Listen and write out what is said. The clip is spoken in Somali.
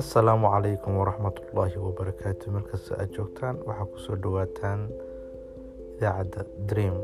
asalaamu calaykum waraxmatullaahi wabarakaatu markasta aad joogtaan waxaa ku soo dhawaataan idaacadda dream.